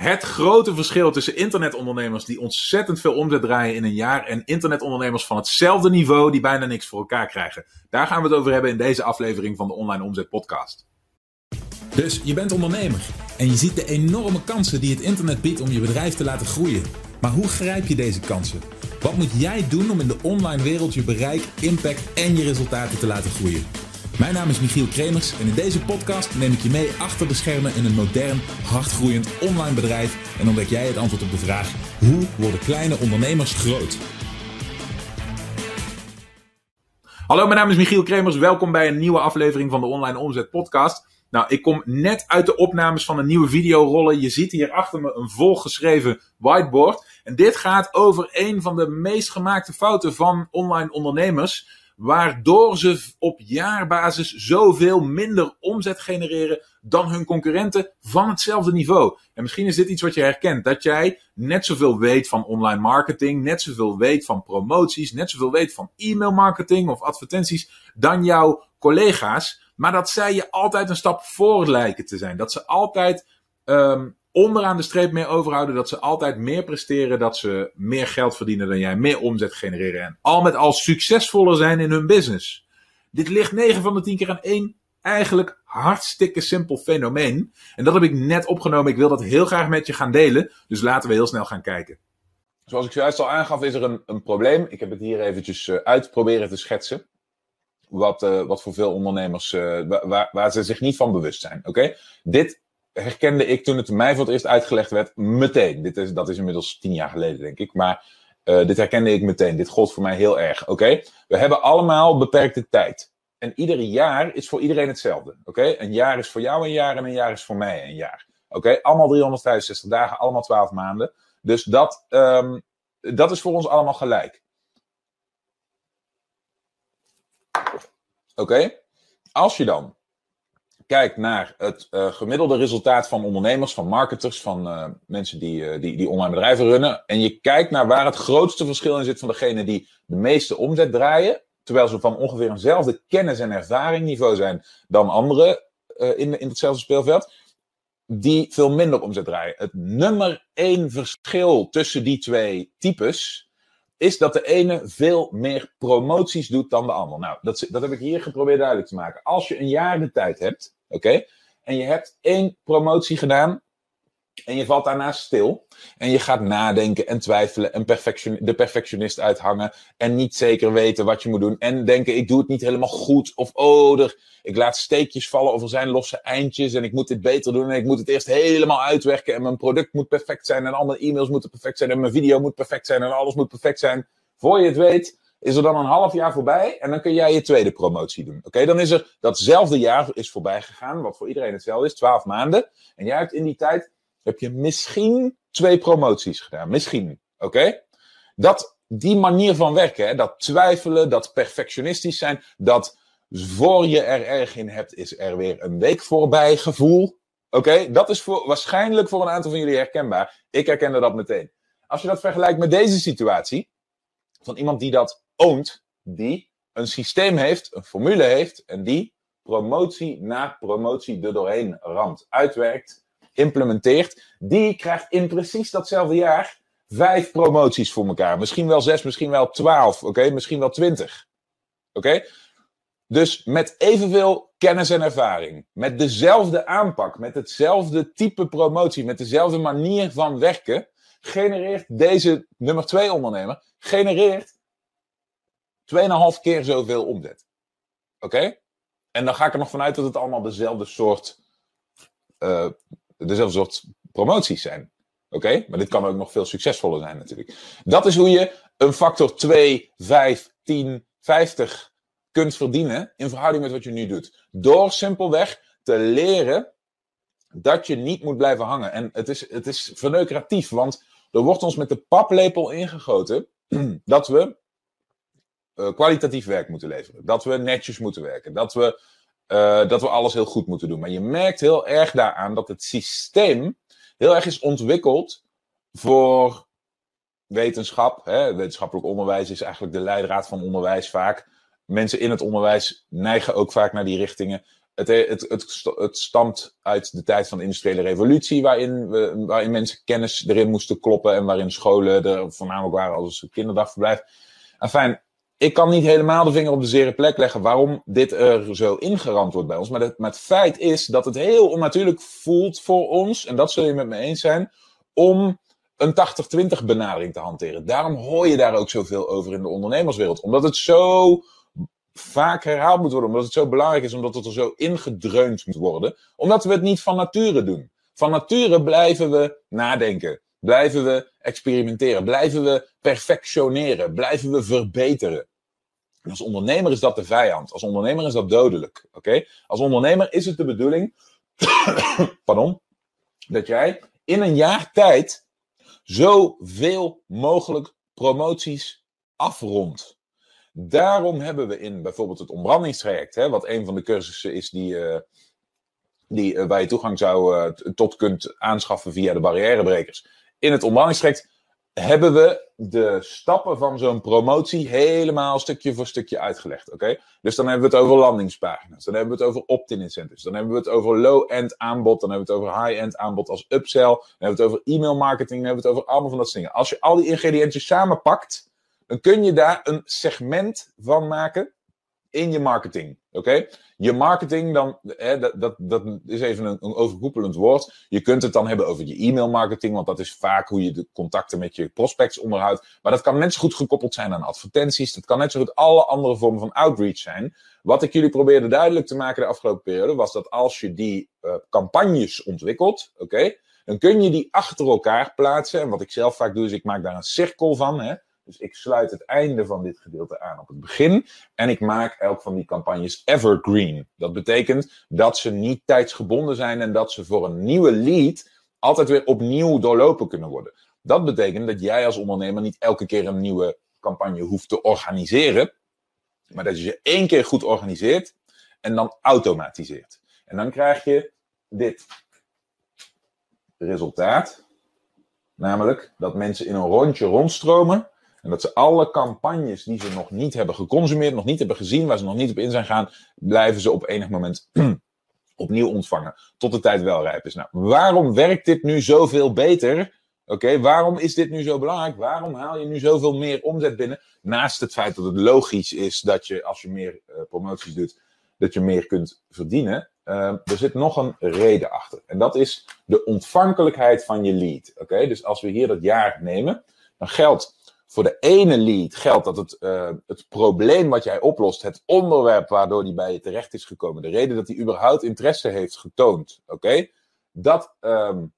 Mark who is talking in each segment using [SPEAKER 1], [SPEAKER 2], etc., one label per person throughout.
[SPEAKER 1] Het grote verschil tussen internetondernemers die ontzettend veel omzet draaien in een jaar en internetondernemers van hetzelfde niveau die bijna niks voor elkaar krijgen. Daar gaan we het over hebben in deze aflevering van de Online Omzet Podcast.
[SPEAKER 2] Dus je bent ondernemer en je ziet de enorme kansen die het internet biedt om je bedrijf te laten groeien. Maar hoe grijp je deze kansen? Wat moet jij doen om in de online wereld je bereik, impact en je resultaten te laten groeien? Mijn naam is Michiel Kremers en in deze podcast neem ik je mee achter de schermen in een modern, hardgroeiend online bedrijf en ontdek jij het antwoord op de vraag: hoe worden kleine ondernemers groot?
[SPEAKER 1] Hallo, mijn naam is Michiel Kremers. Welkom bij een nieuwe aflevering van de Online Omzet Podcast. Nou, ik kom net uit de opnames van een nieuwe videorollen. Je ziet hier achter me een volgeschreven whiteboard. En dit gaat over een van de meest gemaakte fouten van online ondernemers waardoor ze op jaarbasis zoveel minder omzet genereren dan hun concurrenten van hetzelfde niveau. En misschien is dit iets wat je herkent, dat jij net zoveel weet van online marketing, net zoveel weet van promoties, net zoveel weet van e-mail marketing of advertenties dan jouw collega's, maar dat zij je altijd een stap voor lijken te zijn. Dat ze altijd um, onderaan de streep meer overhouden. Dat ze altijd meer presteren. Dat ze meer geld verdienen dan jij. Meer omzet genereren. En al met al succesvoller zijn in hun business. Dit ligt 9 van de 10 keer aan één eigenlijk hartstikke simpel fenomeen. En dat heb ik net opgenomen. Ik wil dat heel graag met je gaan delen. Dus laten we heel snel gaan kijken. Zoals ik zojuist al aangaf, is er een, een probleem. Ik heb het hier eventjes uh, uit proberen te schetsen. Wat, uh, wat voor veel ondernemers, uh, waar, waar ze zich niet van bewust zijn. Oké? Dit herkende ik toen het mij voor het eerst uitgelegd werd, meteen. Dit is, dat is inmiddels tien jaar geleden, denk ik. Maar uh, dit herkende ik meteen. Dit gold voor mij heel erg. Oké? We hebben allemaal beperkte tijd. En ieder jaar is voor iedereen hetzelfde. Oké? Een jaar is voor jou een jaar en een jaar is voor mij een jaar. Oké? Allemaal 365 dagen, allemaal 12 maanden. Dus dat, um, dat is voor ons allemaal gelijk. Oké? Als je dan kijkt naar het uh, gemiddelde resultaat van ondernemers, van marketers, van uh, mensen die, uh, die, die online bedrijven runnen. En je kijkt naar waar het grootste verschil in zit van degene die de meeste omzet draaien. Terwijl ze van ongeveer eenzelfde kennis- en ervaringniveau zijn dan anderen in, in hetzelfde speelveld. Die veel minder omzet draaien. Het nummer één verschil tussen die twee types is dat de ene veel meer promoties doet dan de ander. Nou, dat, dat heb ik hier geprobeerd duidelijk te maken. Als je een jaar de tijd hebt, oké, en je hebt één promotie gedaan en je valt daarna stil. En je gaat nadenken en twijfelen en de perfectionist uithangen en niet zeker weten wat je moet doen. En denken ik doe het niet helemaal goed of oh, er, ik laat steekjes vallen of er zijn losse eindjes en ik moet dit beter doen en ik moet het eerst helemaal uitwerken en mijn product moet perfect zijn en al mijn e-mails moeten perfect zijn en mijn video moet perfect zijn en alles moet perfect zijn. Voor je het weet is er dan een half jaar voorbij en dan kun jij je tweede promotie doen. Oké, dan is er datzelfde jaar is voorbij gegaan, wat voor iedereen hetzelfde is, 12 maanden. En jij hebt in die tijd heb je misschien twee promoties gedaan. Misschien. Oké? Dat, die manier van werken, dat twijfelen, dat perfectionistisch zijn, dat voor je er erg in hebt, is er weer een week voorbij gevoel. Oké? Dat is voor, waarschijnlijk voor een aantal van jullie herkenbaar. Ik herkende dat meteen. Als je dat vergelijkt met deze situatie, van iemand die dat oont, die een systeem heeft, een formule heeft, en die promotie na promotie er doorheen ramt, uitwerkt, implementeert, die krijgt in precies datzelfde jaar vijf promoties voor elkaar. Misschien wel zes, misschien wel twaalf, oké? Misschien wel twintig. Oké? Dus met evenveel kennis en ervaring, met dezelfde aanpak, met hetzelfde type promotie, met dezelfde manier van werken, genereert deze nummer twee ondernemer, genereert 2,5 keer zoveel omzet. Oké? En dan ga ik er nog vanuit dat het allemaal dezelfde soort uh, dezelfde soort promoties zijn. Oké? Maar dit kan ook nog veel succesvoller zijn natuurlijk. Dat is hoe je een factor 2, 5, 10, 50 kunt verdienen in verhouding met wat je nu doet. Door simpelweg te leren dat je niet moet blijven hangen. En het is, het is verneukeratief, want er wordt ons met de paplepel ingegoten dat we uh, kwalitatief werk moeten leveren. Dat we netjes moeten werken. Dat we uh, dat we alles heel goed moeten doen. Maar je merkt heel erg daaraan dat het systeem heel erg is ontwikkeld voor wetenschap. Hè? Wetenschappelijk onderwijs is eigenlijk de leidraad van onderwijs vaak. Mensen in het onderwijs neigen ook vaak naar die richtingen. Het, het, het, het stamt uit de tijd van de industriële revolutie, waarin, we, waarin mensen kennis erin moesten kloppen en waarin scholen er voornamelijk waren als een kinderdagverblijf. Enfin, ik kan niet helemaal de vinger op de zere plek leggen waarom dit er zo ingeramd wordt bij ons. Maar, maar het feit is dat het heel onnatuurlijk voelt voor ons, en dat zul je met me eens zijn, om een 80-20 benadering te hanteren. Daarom hoor je daar ook zoveel over in de ondernemerswereld. Omdat het zo vaak herhaald moet worden. Omdat het zo belangrijk is. Omdat het er zo ingedreund moet worden. Omdat we het niet van nature doen. Van nature blijven we nadenken. Blijven we experimenteren. Blijven we perfectioneren. Blijven we verbeteren. En als ondernemer is dat de vijand. Als ondernemer is dat dodelijk. Oké? Als ondernemer is het de bedoeling. pardon. Dat jij in een jaar tijd zoveel mogelijk promoties afrondt. Daarom hebben we in bijvoorbeeld het ombrandingstraject, hè, wat een van de cursussen is die, uh, die, uh, waar je toegang zou, uh, tot kunt aanschaffen via de barrièrebrekers. In het ombrandingstraject hebben we de stappen van zo'n promotie helemaal stukje voor stukje uitgelegd. Oké? Dus dan hebben we het over landingspagina's, dan hebben we het over opt-in incentives, dan hebben we het over low-end aanbod, dan hebben we het over high-end aanbod als upsell, dan hebben we het over e-mail marketing, dan hebben we het over allemaal van dat soort dingen. Als je al die ingrediëntjes samenpakt, dan kun je daar een segment van maken in je marketing. Oké? Je marketing, dan, hè, dat, dat, dat is even een, een overkoepelend woord. Je kunt het dan hebben over je e-mail marketing, want dat is vaak hoe je de contacten met je prospects onderhoudt. Maar dat kan net zo goed gekoppeld zijn aan advertenties. Dat kan net zo goed alle andere vormen van outreach zijn. Wat ik jullie probeerde duidelijk te maken de afgelopen periode, was dat als je die uh, campagnes ontwikkelt, oké, dan kun je die achter elkaar plaatsen. En wat ik zelf vaak doe, is ik maak daar een cirkel van. Hè? Dus ik sluit het einde van dit gedeelte aan op het begin. En ik maak elk van die campagnes evergreen. Dat betekent dat ze niet tijdsgebonden zijn en dat ze voor een nieuwe lead altijd weer opnieuw doorlopen kunnen worden. Dat betekent dat jij als ondernemer niet elke keer een nieuwe campagne hoeft te organiseren. Maar dat je ze één keer goed organiseert en dan automatiseert. En dan krijg je dit resultaat. Namelijk dat mensen in een rondje rondstromen en dat ze alle campagnes die ze nog niet hebben geconsumeerd, nog niet hebben gezien, waar ze nog niet op in zijn gaan, blijven ze op enig moment opnieuw ontvangen. Tot de tijd wel rijp is. Nou, waarom werkt dit nu zoveel beter? Oké, waarom is dit nu zo belangrijk? Waarom haal je nu zoveel meer omzet binnen? Naast het feit dat het logisch is dat je, als je meer uh, promoties doet, dat je meer kunt verdienen. Uh, er zit nog een reden achter. En dat is de ontvankelijkheid van je lead. Oké, dus als we hier dat jaar nemen, dan geldt voor de ene lead geldt dat het, uh, het probleem wat jij oplost, het onderwerp waardoor die bij je terecht is gekomen, de reden dat hij überhaupt interesse heeft getoond, oké? Dat um,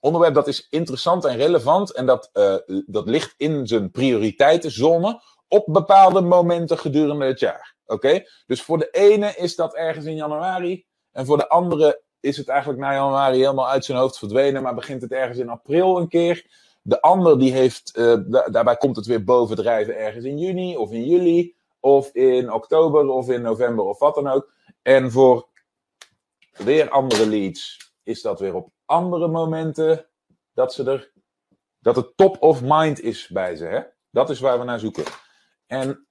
[SPEAKER 1] onderwerp dat is interessant en relevant en dat, uh, dat ligt in zijn prioriteitenzone op bepaalde momenten gedurende het jaar, oké? Dus voor de ene is dat ergens in januari en voor de andere is het eigenlijk na januari helemaal uit zijn hoofd verdwenen, maar begint het ergens in april een keer. De ander die heeft, uh, daarbij komt het weer bovendrijven ergens in juni of in juli of in oktober of in november of wat dan ook. En voor weer andere leads is dat weer op andere momenten dat ze er, dat het top of mind is bij ze. Hè? Dat is waar we naar zoeken. En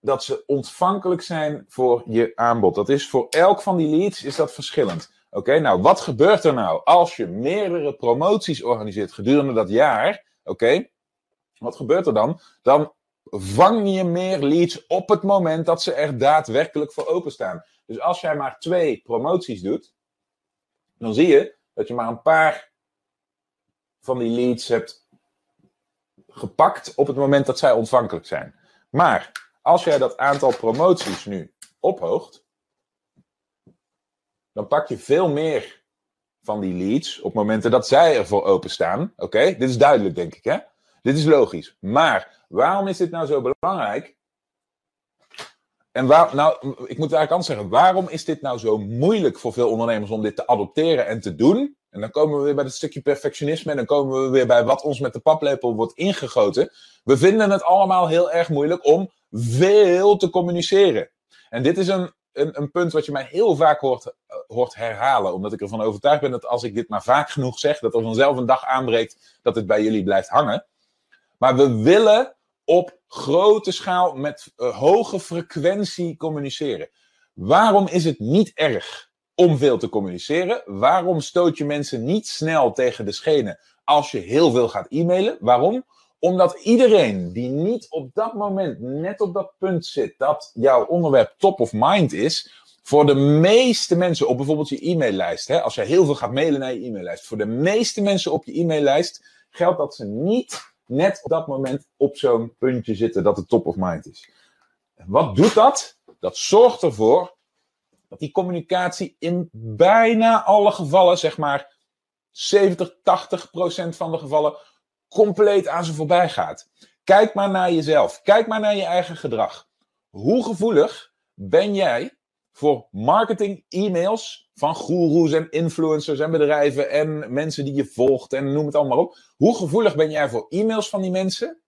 [SPEAKER 1] dat ze ontvankelijk zijn voor je aanbod. Dat is voor elk van die leads is dat verschillend. Oké, nou wat gebeurt er nou als je meerdere promoties organiseert gedurende dat jaar? Oké, wat gebeurt er dan? Dan vang je meer leads op het moment dat ze er daadwerkelijk voor openstaan. Dus als jij maar twee promoties doet, dan zie je dat je maar een paar van die leads hebt gepakt op het moment dat zij ontvankelijk zijn. Maar als jij dat aantal promoties nu ophoogt, dan pak je veel meer van die leads op momenten dat zij ervoor openstaan. Oké, dit is duidelijk, denk ik, hè? Dit is logisch. Maar waarom is dit nou zo belangrijk? En waar, nou, ik moet eigenlijk anders zeggen, waarom is dit nou zo moeilijk voor veel ondernemers om dit te adopteren en te doen? En dan komen we weer bij het stukje perfectionisme en dan komen we weer bij wat ons met de paplepel wordt ingegoten. We vinden het allemaal heel erg moeilijk om veel te communiceren. En dit is een een, een punt wat je mij heel vaak hoort, uh, hoort herhalen. Omdat ik ervan overtuigd ben dat als ik dit maar vaak genoeg zeg, dat er vanzelf een dag aanbreekt dat het bij jullie blijft hangen. Maar we willen op grote schaal met uh, hoge frequentie communiceren. Waarom is het niet erg om veel te communiceren? Waarom stoot je mensen niet snel tegen de schenen als je heel veel gaat e-mailen? Waarom? Omdat iedereen die niet op dat moment net op dat punt zit dat jouw onderwerp top of mind is, voor de meeste mensen op bijvoorbeeld je e-maillijst, hè, als je heel veel gaat mailen naar je e-maillijst, voor de meeste mensen op je e-maillijst geldt dat ze niet net op dat moment op zo'n puntje zitten dat het top of mind is. Wat doet dat? Dat zorgt ervoor dat die communicatie in bijna alle gevallen, zeg maar 70, 80 procent van de gevallen, compleet aan ze voorbij gaat. Kijk maar naar jezelf. Kijk maar naar je eigen gedrag. Hoe gevoelig ben jij voor marketing e-mails van goeroes en influencers en bedrijven en mensen die je volgt en noem het allemaal op. Hoe gevoelig ben jij voor e-mails van die mensen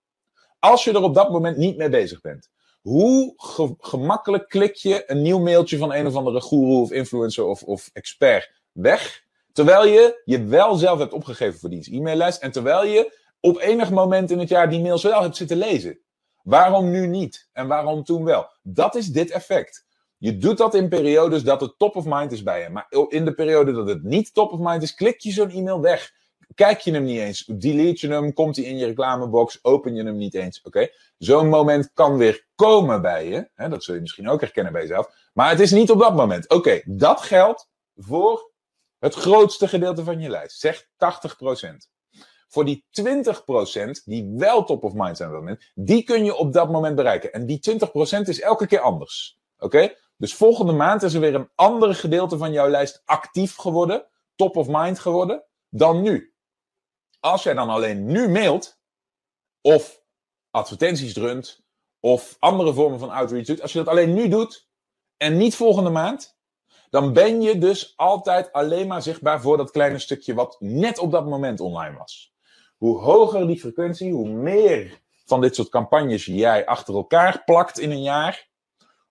[SPEAKER 1] als je er op dat moment niet mee bezig bent? Hoe gemakkelijk klik je een nieuw mailtje van een of andere guru of influencer of, of expert weg? Terwijl je je wel zelf hebt opgegeven voor die e-maillijst en terwijl je op enig moment in het jaar die mails wel hebt zitten lezen. Waarom nu niet? En waarom toen wel? Dat is dit effect. Je doet dat in periodes dat het top of mind is bij je. Maar in de periode dat het niet top of mind is, klik je zo'n e-mail weg. Kijk je hem niet eens. Delete je hem, komt hij in je reclamebox, open je hem niet eens. Oké? Zo'n moment kan weer komen bij je. Hè? Dat zul je misschien ook herkennen bij jezelf. Maar het is niet op dat moment. Oké, dat geldt voor het grootste gedeelte van je lijst. Zeg 80%. Voor die 20% die wel top of mind zijn op dat moment, die kun je op dat moment bereiken. En die 20% is elke keer anders. Oké? Dus volgende maand is er weer een ander gedeelte van jouw lijst actief geworden, top of mind geworden, dan nu. Als jij dan alleen nu mailt, of advertenties runt, of andere vormen van outreach doet, als je dat alleen nu doet en niet volgende maand, dan ben je dus altijd alleen maar zichtbaar voor dat kleine stukje wat net op dat moment online was. Hoe hoger die frequentie, hoe meer van dit soort campagnes jij achter elkaar plakt in een jaar,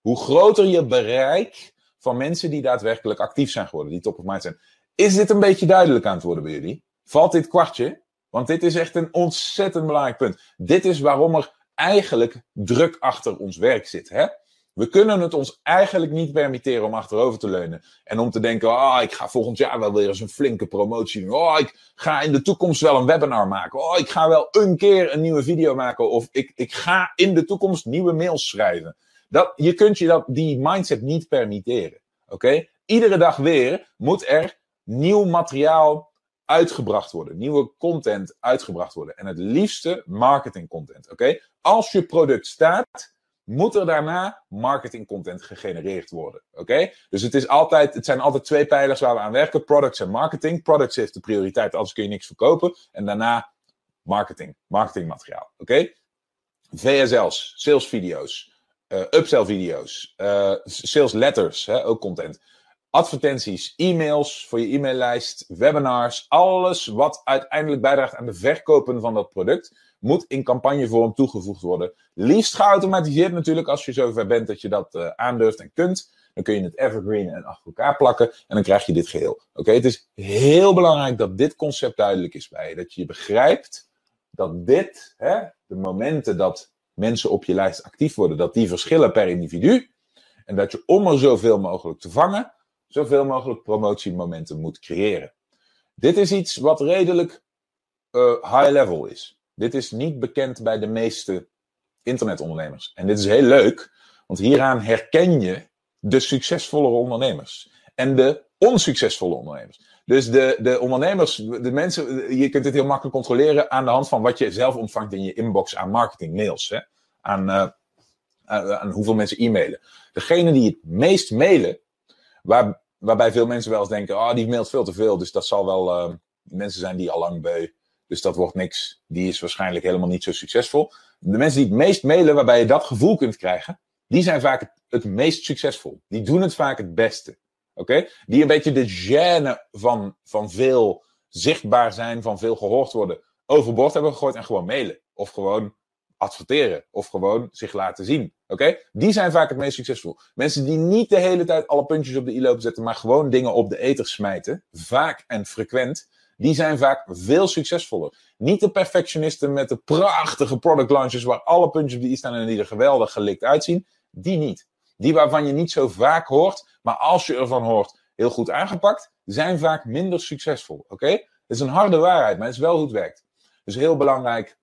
[SPEAKER 1] hoe groter je bereik van mensen die daadwerkelijk actief zijn geworden, die top of mind zijn. Is dit een beetje duidelijk aan het worden bij jullie? Valt dit kwartje? Want dit is echt een ontzettend belangrijk punt. Dit is waarom er eigenlijk druk achter ons werk zit. Hè? We kunnen het ons eigenlijk niet permitteren om achterover te leunen. En om te denken, oh, ik ga volgend jaar wel weer eens een flinke promotie doen. Oh, ik ga in de toekomst wel een webinar maken. Oh, ik ga wel een keer een nieuwe video maken. Of ik, ik ga in de toekomst nieuwe mails schrijven. Dat, je kunt je dat, die mindset niet permitteren. Oké? Iedere dag weer moet er nieuw materiaal uitgebracht worden. Nieuwe content uitgebracht worden. En het liefste marketing content. Oké? Als je product staat, moet er daarna marketing content gegenereerd worden. Oké? Dus het, is altijd, het zijn altijd twee pijlers waar we aan werken: products en marketing. Products heeft de prioriteit, anders kun je niks verkopen. En daarna marketing, marketingmateriaal. Oké? VSL's, salesvideo's, uh, upsell video's, uh, sales letters, hè, ook content. Advertenties, e-mails voor je e-maillijst, webinars, alles wat uiteindelijk bijdraagt aan de verkopen van dat product, moet in campagnevorm toegevoegd worden. Liefst geautomatiseerd natuurlijk, als je zover bent dat je dat uh, aandurft en kunt. Dan kun je het evergreen en achter elkaar plakken en dan krijg je dit geheel. Oké, het is heel belangrijk dat dit concept duidelijk is bij je. Dat je begrijpt dat dit, hè, de momenten dat mensen op je lijst actief worden, dat die verschillen per individu. En dat je om er zoveel mogelijk te vangen, zoveel mogelijk promotiemomenten moet creëren. Dit is iets wat redelijk uh, high level is. Dit is niet bekend bij de meeste internetondernemers. En dit is heel leuk, want hieraan herken je de succesvolle ondernemers en de onsuccesvolle ondernemers. Dus de, de ondernemers, de mensen, je kunt het heel makkelijk controleren aan de hand van wat je zelf ontvangt in je inbox aan marketing mails. Hè? Aan, uh, aan, hoeveel mensen e-mailen. Degene die het meest mailen, waar, waarbij veel mensen wel eens denken, oh, die mailt veel te veel, dus dat zal wel uh, mensen zijn die al lang beu. Dus dat wordt niks. Die is waarschijnlijk helemaal niet zo succesvol. De mensen die het meest mailen, waarbij je dat gevoel kunt krijgen, die zijn vaak het, meest succesvol. Die doen het vaak het beste. Oké? Die een beetje de gêne van, van veel zichtbaar zijn, van veel gehoord worden, overboord hebben gegooid en gewoon mailen. Of gewoon adverteren. Of gewoon zich laten zien. Oké? Die zijn vaak het meest succesvol. Mensen die niet de hele tijd alle puntjes op de i lopen zetten, maar gewoon dingen op de eter smijten. Vaak en frequent. Die zijn vaak veel succesvoller. Niet de perfectionisten met de prachtige product launches waar alle puntjes op de i staan en die er geweldig gelikt uitzien. Die niet. die waarvan je niet zo vaak hoort, maar als je ervan hoort, heel goed aangepakt, zijn vaak minder succesvol. Oké? Het is een harde waarheid, maar het is wel hoe het werkt. Dus heel belangrijk,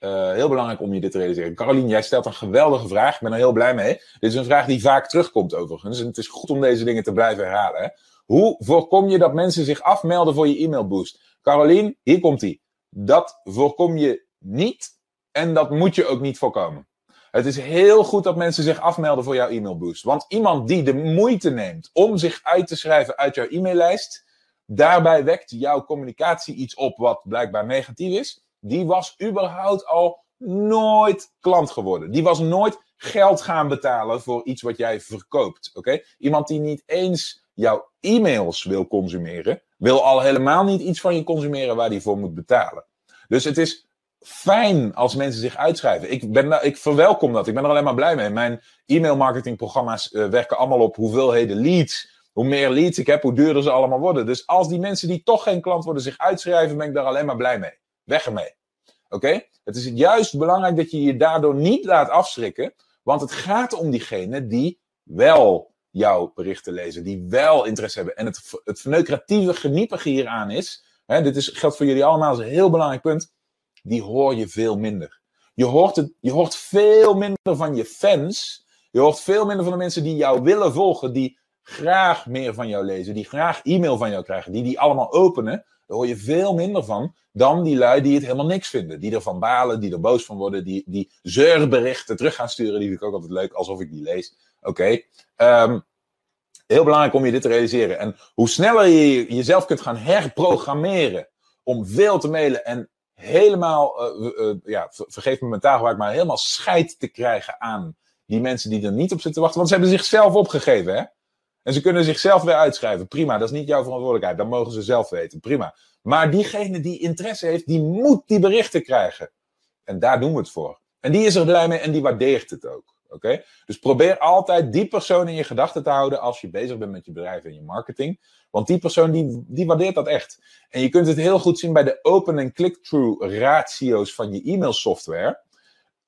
[SPEAKER 1] uh, heel belangrijk om je dit te realiseren. Caroline, jij stelt een geweldige vraag. Ik ben er heel blij mee. Dit is een vraag die vaak terugkomt overigens. En het is goed om deze dingen te blijven herhalen. Hoe voorkom je dat mensen zich afmelden voor je e-mailboost? Caroline, hier komt ie. Dat voorkom je niet en dat moet je ook niet voorkomen. Het is heel goed dat mensen zich afmelden voor jouw e-mailboost. Want iemand die de moeite neemt om zich uit te schrijven uit jouw e-maillijst, daarbij wekt jouw communicatie iets op wat blijkbaar negatief is. Die was überhaupt al nooit klant geworden. Die was nooit geld gaan betalen voor iets wat jij verkoopt. Oké? Iemand die niet eens jouw e-mails wil consumeren, wil al helemaal niet iets van je consumeren waar die voor moet betalen. Dus het is fijn als mensen zich uitschrijven. Ik, ben, ik verwelkom dat. Ik ben er alleen maar blij mee. Mijn e-mail marketingprogramma's uh, werken allemaal op hoeveelheden leads. Hoe meer leads ik heb, hoe duurder ze allemaal worden. Dus als die mensen die toch geen klant worden zich uitschrijven, ben ik daar alleen maar blij mee. Weg ermee. Oké? Het is juist belangrijk dat je je daardoor niet laat afschrikken. Want het gaat om diegenen die wel jouw berichten lezen. Die wel interesse hebben. En het, het verneukeratieve geniepige hieraan is. Hè, dit is, geldt voor jullie allemaal als een heel belangrijk punt die hoor je veel minder. Je hoort, het, je hoort veel minder van je fans. Je hoort veel minder van de mensen die jou willen volgen, die graag meer van jou lezen, die graag e-mail van jou krijgen, die die allemaal openen. Daar hoor je veel minder van dan die lui die het helemaal niks vinden. Die ervan balen, die er boos van worden, die, die zeurberichten terug gaan sturen. Die vind ik ook altijd leuk, alsof ik die lees. Oké. Ehm, heel belangrijk om je dit te realiseren. En hoe sneller je jezelf kunt gaan herprogrammeren om veel te mailen en helemaal, uh, ja, vergeef me mijn taalgebruik, maar helemaal scheid te krijgen aan die mensen die er niet op zitten wachten. Want ze hebben zichzelf opgegeven, hè? En ze kunnen zichzelf weer uitschrijven. Prima, dat is niet jouw verantwoordelijkheid. Dat mogen ze zelf weten. Prima. Maar diegene die interesse heeft, die moet die berichten krijgen. En daar doen we het voor. En die is er blij mee en die waardeert het ook. Dus probeer altijd die persoon in je gedachten te houden als je bezig bent met je bedrijf en je marketing. Want die persoon die, die waardeert dat echt. En je kunt het heel goed zien bij de open- en click-through ratio's van je e-mail software.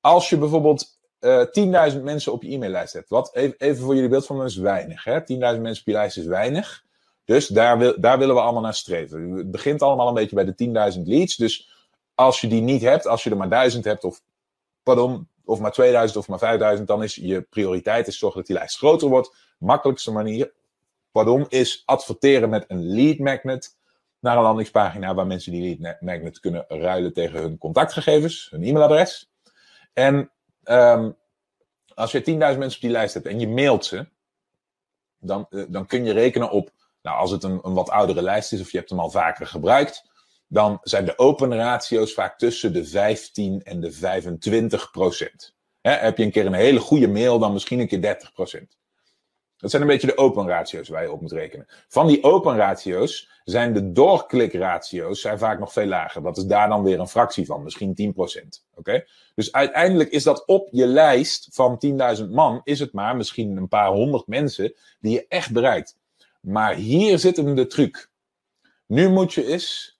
[SPEAKER 1] Als je bijvoorbeeld uh, eh, 10.000 mensen op je e-maillijst hebt. Wat even, even voor jullie beeld van is weinig. 10.000 mensen op je lijst is weinig. Dus daar, wil, daar willen we allemaal naar streven. Het begint allemaal een beetje bij de 10.000 leads. Dus als je die niet hebt, als je er maar 1000 hebt, of pardon, of maar 2000 of maar 5000, dan is je prioriteit is zorgen dat die lijst groter wordt. Makkelijkste manier, pardon, is adverteren met een lead magnet naar een landingspagina waar mensen die lead magnet kunnen ruilen tegen hun contactgegevens, hun e-mailadres. En um, als je 10.000 mensen op die lijst hebt en je mailt ze, dan, uh, dan kun je rekenen op, nou als het een, een wat oudere lijst is of je hebt hem al vaker gebruikt, dan zijn de open ratio's vaak tussen de 15 en de 25 procent. heb je een keer een hele goede mail, dan misschien een keer 30 procent. Dat zijn een beetje de open ratio's waar je op moet rekenen. Van die open ratio's zijn de doorklik ratio's zijn vaak nog veel lager. Dat is daar dan weer een fractie van, misschien 10%. Oké? Dus uiteindelijk is dat op je lijst van 10.000 man, is het maar misschien een paar honderd mensen die je echt bereikt. Maar hier zit hem de truc. Nu moet je eens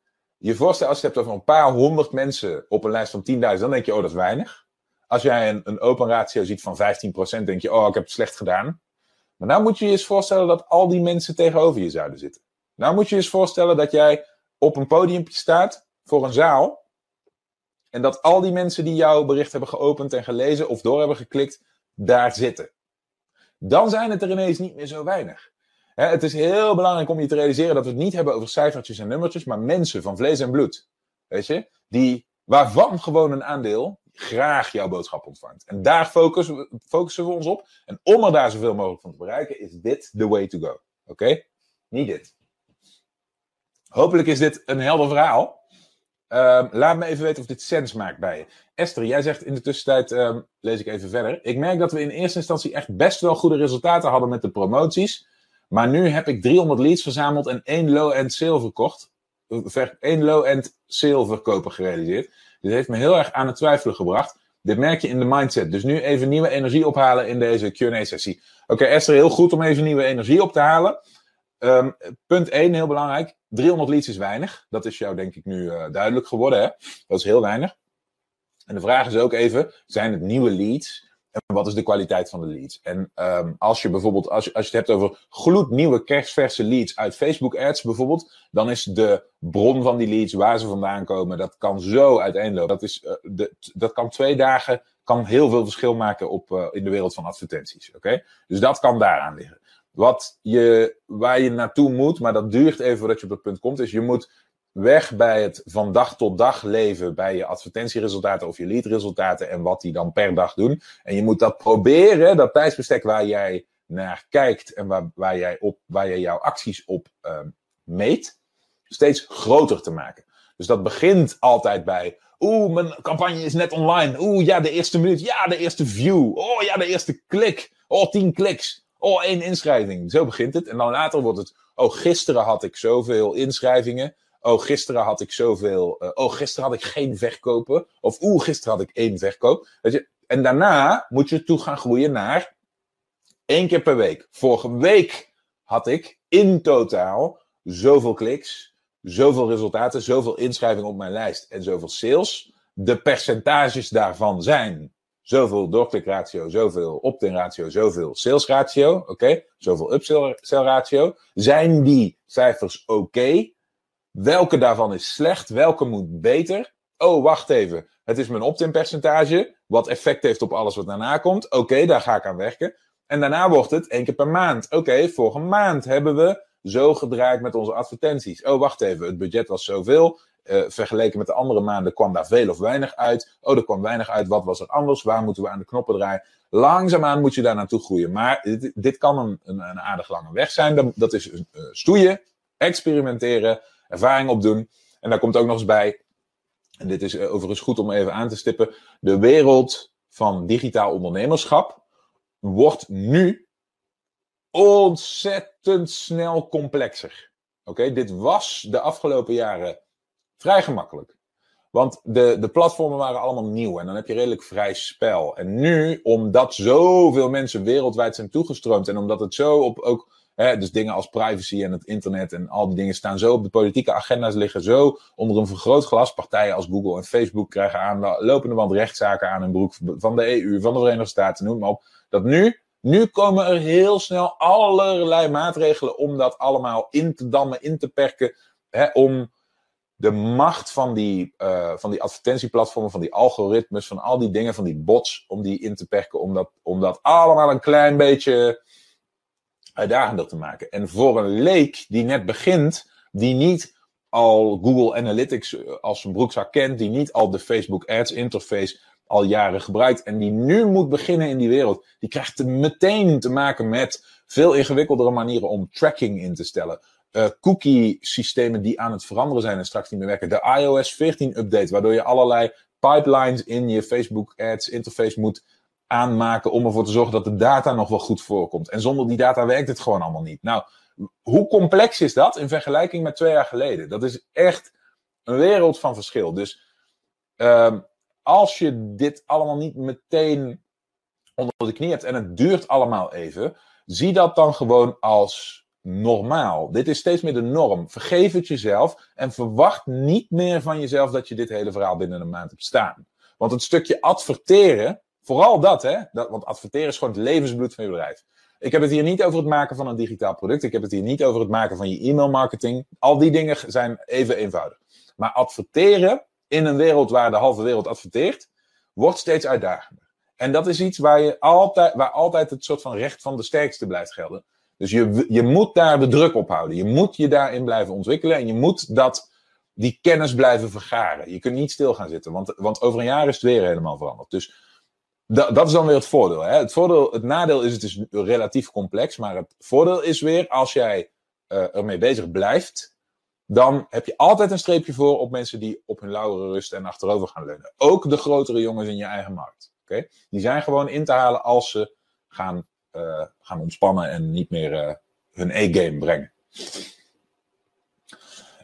[SPEAKER 1] je voorstellen, als je hebt over een paar honderd mensen op een lijst van 10.000, dan denk je, oh, dat is weinig. Als jij een, een open ratio ziet van 15%, denk je, oh, ik heb het slecht gedaan. Maar nou moet je je eens voorstellen dat al die mensen tegenover je zouden zitten. Nou moet je je eens voorstellen dat jij op een podium staat voor een zaal. En dat al die mensen die jouw bericht hebben geopend en gelezen of door hebben geklikt, daar zitten. Dan zijn het er ineens niet meer zo weinig het is heel belangrijk om je te realiseren dat we het niet hebben over cijfertjes en nummertjes, maar mensen van vlees en bloed. Weet je? Die, waarvan gewoon een aandeel graag jouw boodschap ontvangt. En daar focussen, focussen we ons op. En om er daar zoveel mogelijk van te bereiken, is dit the way to go. Oké? Niet dit. Hopelijk is dit een helder verhaal. Um, laat me even weten of dit sens maakt bij je. Esther, jij zegt in de tussentijd, um, lees ik even verder. Ik merk dat we in eerste instantie echt best wel goede resultaten hadden met de promoties. Maar nu heb ik 300 leads verzameld en één low-end sale verkocht. Één low-end sale verkopen gerealiseerd. Dit heeft me heel erg aan het twijfelen gebracht. Dit merk je in de mindset. Dus nu even nieuwe energie ophalen in deze QA-sessie. Oké, Esther, heel goed om even nieuwe energie op te halen. Um, punt 1, heel belangrijk. 300 leads is weinig. Dat is jou denk ik nu uh, duidelijk geworden. Hè? Dat is heel weinig. En de vraag is ook even: zijn het nieuwe leads En wat is de kwaliteit van de leads? En um, als je bijvoorbeeld, als je, als je het hebt over gloednieuwe kerstverse leads uit Facebook ads bijvoorbeeld, dan is de bron van die leads, waar ze vandaan komen, dat kan zo uiteenlopen. Dat, is, uh, de, dat kan twee dagen, kan heel veel verschil maken op, uh, in de wereld van advertenties. Oké? Dus dat kan daaraan liggen. Wat je, waar je naartoe moet, maar dat duurt even voordat je op dat punt komt, is je moet weg bij het van dag tot dag leven bij je advertentieresultaten of je leadresultaten en wat die dan per dag doen. En je moet dat proberen, dat tijdsbestek waar jij naar kijkt en waar, waar, jij, op, waar jij jouw acties op uh, meet, steeds groter te maken. Dus dat begint altijd bij, oeh, mijn campagne is net online. Oeh, ja, de eerste minuut. Ja, de eerste view. Oh, ja, de eerste klik. Oh, tien kliks. Oh, één inschrijving. Zo begint het. En dan later wordt het, oh, gisteren had ik zoveel inschrijvingen. Oh, gisteren had ik zoveel. Uh, oh, gisteren had ik geen verkopen. Of oeh, gisteren had ik één verkoop. En daarna moet je toe gaan groeien naar één keer per week. Vorige week had ik in totaal zoveel kliks, zoveel resultaten, zoveel inschrijvingen op mijn lijst en zoveel sales. De percentages daarvan zijn zoveel doorklikratio, zoveel opt-in ratio, zoveel sales ratio. Oké, zoveel upsell ratio. Zijn die cijfers oké? Welke daarvan is slecht? Welke moet beter? Oh, wacht even. Het is mijn opt-in percentage. Wat effect heeft op alles wat daarna komt. Oké, daar ga ik aan werken. En daarna wordt het één keer per maand. Oké, vorige maand hebben we zo gedraaid met onze advertenties. Oh, wacht even. Het budget was zoveel. Uh, vergeleken met de andere maanden kwam daar veel of weinig uit. Oh, er kwam weinig uit. Wat was er anders? Waar moeten we aan de knoppen draaien? Langzaamaan moet je daar naartoe groeien. Maar dit, dit kan een, een, een, aardig lange weg zijn. Dat is uh, stoeien, experimenteren ervaring opdoen. En daar komt ook nog eens bij, en dit is eh, overigens goed om even aan te stippen, de wereld van digitaal ondernemerschap wordt nu ontzettend snel complexer. Oké, dit was de afgelopen jaren vrij gemakkelijk. Want de, de platformen waren allemaal nieuw en dan heb je redelijk vrij spel. En nu, omdat zoveel mensen wereldwijd zijn toegestroomd en omdat het zo op ook Hè, dus dingen als privacy en het internet en al die dingen staan zo op de politieke agenda's, liggen zo onder een vergrootglas. Partijen als Google en Facebook krijgen aan lopende band rechtszaken aan hun broek van de EU, van de Verenigde Staten, noem maar op. Dat nu, nu komen er heel snel allerlei maatregelen om dat allemaal in te dammen, in te perken. Hè, om de macht van die, uh, van die advertentieplatformen, van die algoritmes, van al die dingen, van die bots, om die in te perken. Om dat, om dat allemaal een klein beetje uitdagender te maken. En voor een leek die net begint, die niet al Google Analytics eh, als zijn broekzak kent, die niet al de Facebook Ads interface al jaren gebruikt en die nu moet beginnen in die wereld, die krijgt meteen te maken met veel ingewikkeldere manieren om tracking in te stellen. Uh, cookie-systemen die aan het veranderen zijn en straks niet meer werken. De iOS 14 update, waardoor je allerlei pipelines in je Facebook Ads interface moet aanmaken om ervoor te zorgen dat de data nog wel goed voorkomt. En zonder die data werkt het gewoon allemaal niet. Nou, hoe complex is dat in vergelijking met twee jaar geleden? Dat is echt een wereld van verschil. Dus uh, als je dit allemaal niet meteen onder de knie hebt en het duurt allemaal even, zie dat dan gewoon als normaal. Dit is steeds meer de norm. Vergeef het jezelf en verwacht niet meer van jezelf dat je dit hele verhaal binnen een maand hebt staan. Want het stukje adverteren, Vooral dat, hè? Dat, want adverteren is gewoon het levensbloed van je bedrijf. Ik heb het hier niet over het maken van een digitaal product. Ik heb het hier niet over het maken van je e-mailmarketing. Al die dingen zijn even eenvoudig. Maar adverteren in een wereld waar de halve wereld adverteert, wordt steeds uitdagender. En dat is iets waar, je altijd, waar altijd het soort van recht van de sterkste blijft gelden. Dus je, je moet daar de druk op houden. Je moet je daarin blijven ontwikkelen. En je moet dat, die kennis blijven vergaren. Je kunt niet stil gaan zitten. Want, want over een jaar is het weer helemaal veranderd. Dus dat, dat is dan weer het voordeel. Hè? Het, voordeel. het nadeel is, het is relatief complex. Maar het voordeel is weer, als jij uh, ermee bezig blijft, dan heb je altijd een streepje voor op mensen die op hun lauwere rust en achterover gaan leunen. Ook de grotere jongens in je eigen markt. Okay? Die zijn gewoon in te halen als ze gaan, uh, gaan ontspannen en niet meer uh, hun e-game brengen.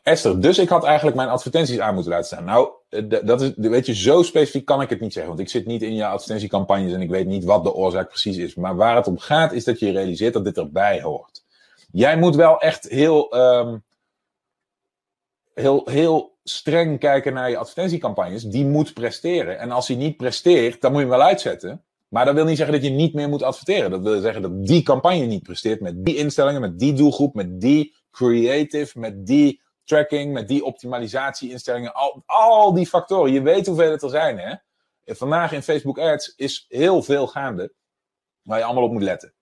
[SPEAKER 1] Esther, dus ik had eigenlijk mijn advertenties aan moeten laten staan. Nou, eh, dat is, weet je, zo specifiek kan ik het niet zeggen. Want ik zit niet in je advertentiecampagnes en ik weet niet wat de oorzaak precies is. Maar waar het om gaat, is dat je realiseert dat dit erbij hoort. Jij moet wel echt heel, um, heel, heel streng kijken naar je advertentiecampagnes. Die moet presteren. En als hij niet presteert, dan moet je hem wel uitzetten. Maar dat wil niet zeggen dat je niet meer moet adverteren. Dat wil zeggen dat die campagne niet presteert met die instellingen, met die doelgroep, met die creative, met die tracking, met die optimalisatie-instellingen. Al, al die factoren. Je weet hoeveel het er zijn, hè? Vandaag in Facebook Ads is heel veel gaande waar je allemaal op moet letten.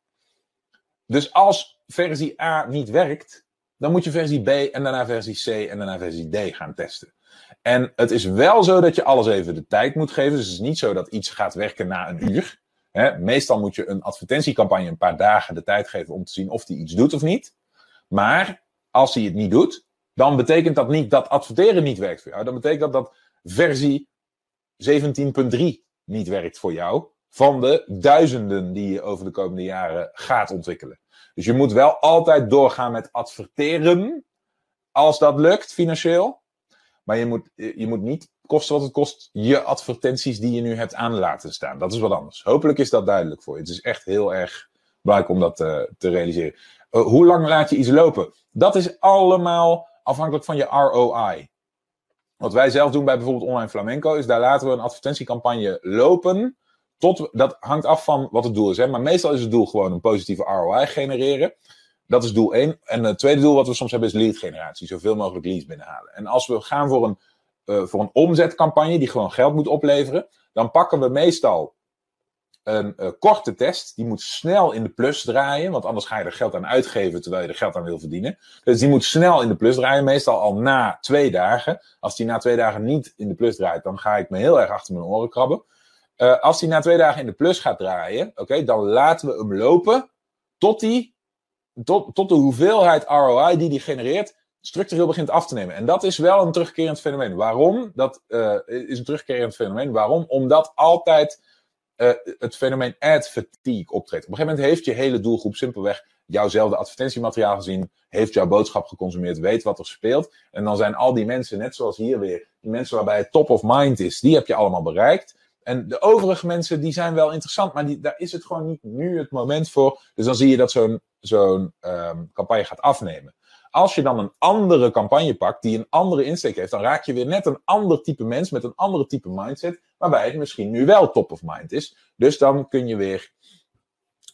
[SPEAKER 1] Dus als versie A niet werkt, dan moet je versie B en daarna versie C en daarna versie D gaan testen. En het is wel zo dat je alles even de tijd moet geven. Dus het is niet zo dat iets gaat werken na een uur. meestal moet je een advertentiecampagne een paar dagen de tijd geven om te zien of die iets doet of niet. Maar als hij het niet doet, dan betekent dat niet dat adverteren niet werkt voor jou. Dan betekent dat dat versie 17.3 niet werkt voor jou. Van de duizenden die je over de komende jaren gaat ontwikkelen. Dus je moet wel altijd doorgaan met adverteren. Als dat lukt financieel. Maar je moet, je moet niet kosten wat het kost je advertenties die je nu hebt aan laten staan. Dat is wat anders. Hopelijk is dat duidelijk voor je. Het is echt heel erg belangrijk om dat uh, te realiseren. Uh, hoe lang laat je iets lopen? Dat is allemaal afhankelijk van je ROI. Wat wij zelf doen bij bijvoorbeeld Online Flamenco is daar laten we een advertentiecampagne lopen. Tot, dat hangt af van wat het doel is. Hè? Maar meestal is het doel gewoon een positieve ROI genereren. Dat is doel 1. En het tweede doel wat we soms hebben is lead generatie. Zoveel mogelijk leads binnenhalen. En als we gaan voor een, uh, voor een omzetcampagne die gewoon geld moet opleveren. Dan pakken we meestal een uh, korte test. Die moet snel in de plus draaien. Want anders ga je er geld aan uitgeven terwijl je er geld aan wil verdienen. Dus die moet snel in de plus draaien. Meestal al na twee dagen. Als die na twee dagen niet in de plus draait, dan ga ik me heel erg achter mijn oren krabben. Uh, als die na twee dagen in de plus gaat draaien, oké, dan laten we hem lopen tot, die, tot, de hoeveelheid ROI die die genereert structureel begint af te nemen. En dat is wel een terugkerend fenomeen. Waarom? Dat uh, is een terugkerend fenomeen. Waarom? Omdat altijd uh, het fenomeen ad fatigue optreedt. Op een gegeven moment heeft je hele doelgroep simpelweg jouwzelfde advertentiemateriaal gezien, heeft jouw boodschap geconsumeerd, weet wat er speelt. En dan zijn al die mensen, net zoals hier weer, die mensen waarbij het top of mind is, die heb je allemaal bereikt. En de overige mensen, die zijn wel interessant, maar die, daar is het gewoon niet nu het moment voor. Dus dan zie je dat zo'n zo'n um, campagne gaat afnemen. Als je dan een andere campagne pakt, die een andere insteek heeft, dan raak je weer net een ander type mens met een andere type mindset, waarbij het misschien nu wel top of mind is. Dus dan kun je weer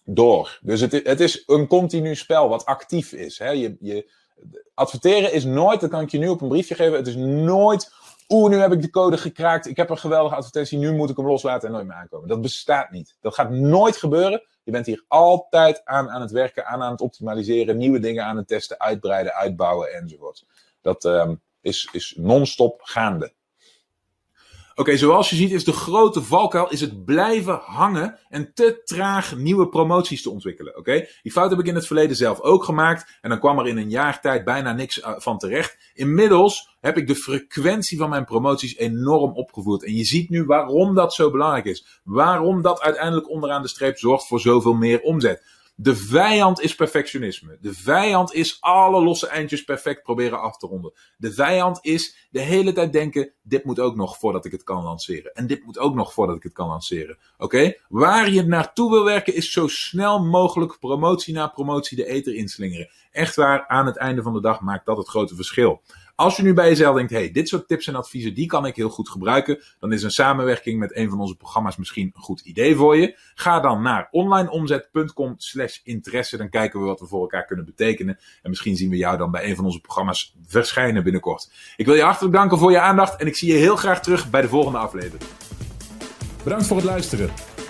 [SPEAKER 1] door. Dus het, het is een continu spel wat actief is. Hè? Je, je, adverteren is nooit, dat kan ik je nu op een briefje geven, het is nooit Oeh, nu heb ik de code gekraakt. Ik heb een geweldige advertentie. Nu moet ik hem loslaten en nooit meer aankomen. Dat bestaat niet. Dat gaat nooit gebeuren. Je bent hier altijd aan, aan het werken, aan, aan het optimaliseren, nieuwe dingen aan het testen, uitbreiden, uitbouwen enzovoort. Dat um, is, is non-stop gaande.
[SPEAKER 2] Oké, zoals je ziet is de grote valkuil is het blijven hangen en te traag nieuwe promoties te ontwikkelen. Oké, die fout heb ik in het verleden zelf ook gemaakt en dan kwam er in een jaar tijd bijna niks uh, van terecht. Inmiddels heb ik de frequentie van mijn promoties enorm opgevoerd en je ziet nu waarom dat zo belangrijk is. Waarom dat uiteindelijk onderaan de streep zorgt voor zoveel meer omzet. De vijand is perfectionisme. De vijand is alle losse eindjes perfect proberen af te ronden. De vijand is de hele tijd denken: dit moet ook nog voordat ik het kan lanceren. En dit moet ook nog voordat ik het kan lanceren. Oké? Waar je naartoe wil werken is zo snel mogelijk promotie na promotie de eter inslingeren. Echt waar, aan het einde van de dag maakt dat het grote verschil. Als je nu bij jezelf denkt, hey, dit soort tips en adviezen, die kan ik heel goed gebruiken, dan is een samenwerking met een van onze programma's misschien een goed idee voor je. Ga dan naar onlineomzet.com slash interesse, dan kijken we wat we voor elkaar kunnen betekenen. En misschien zien we jou dan bij een van onze programma's verschijnen binnenkort. Ik wil je hartelijk danken voor je aandacht en ik zie je heel graag terug bij de volgende aflevering.
[SPEAKER 3] Bedankt voor het luisteren.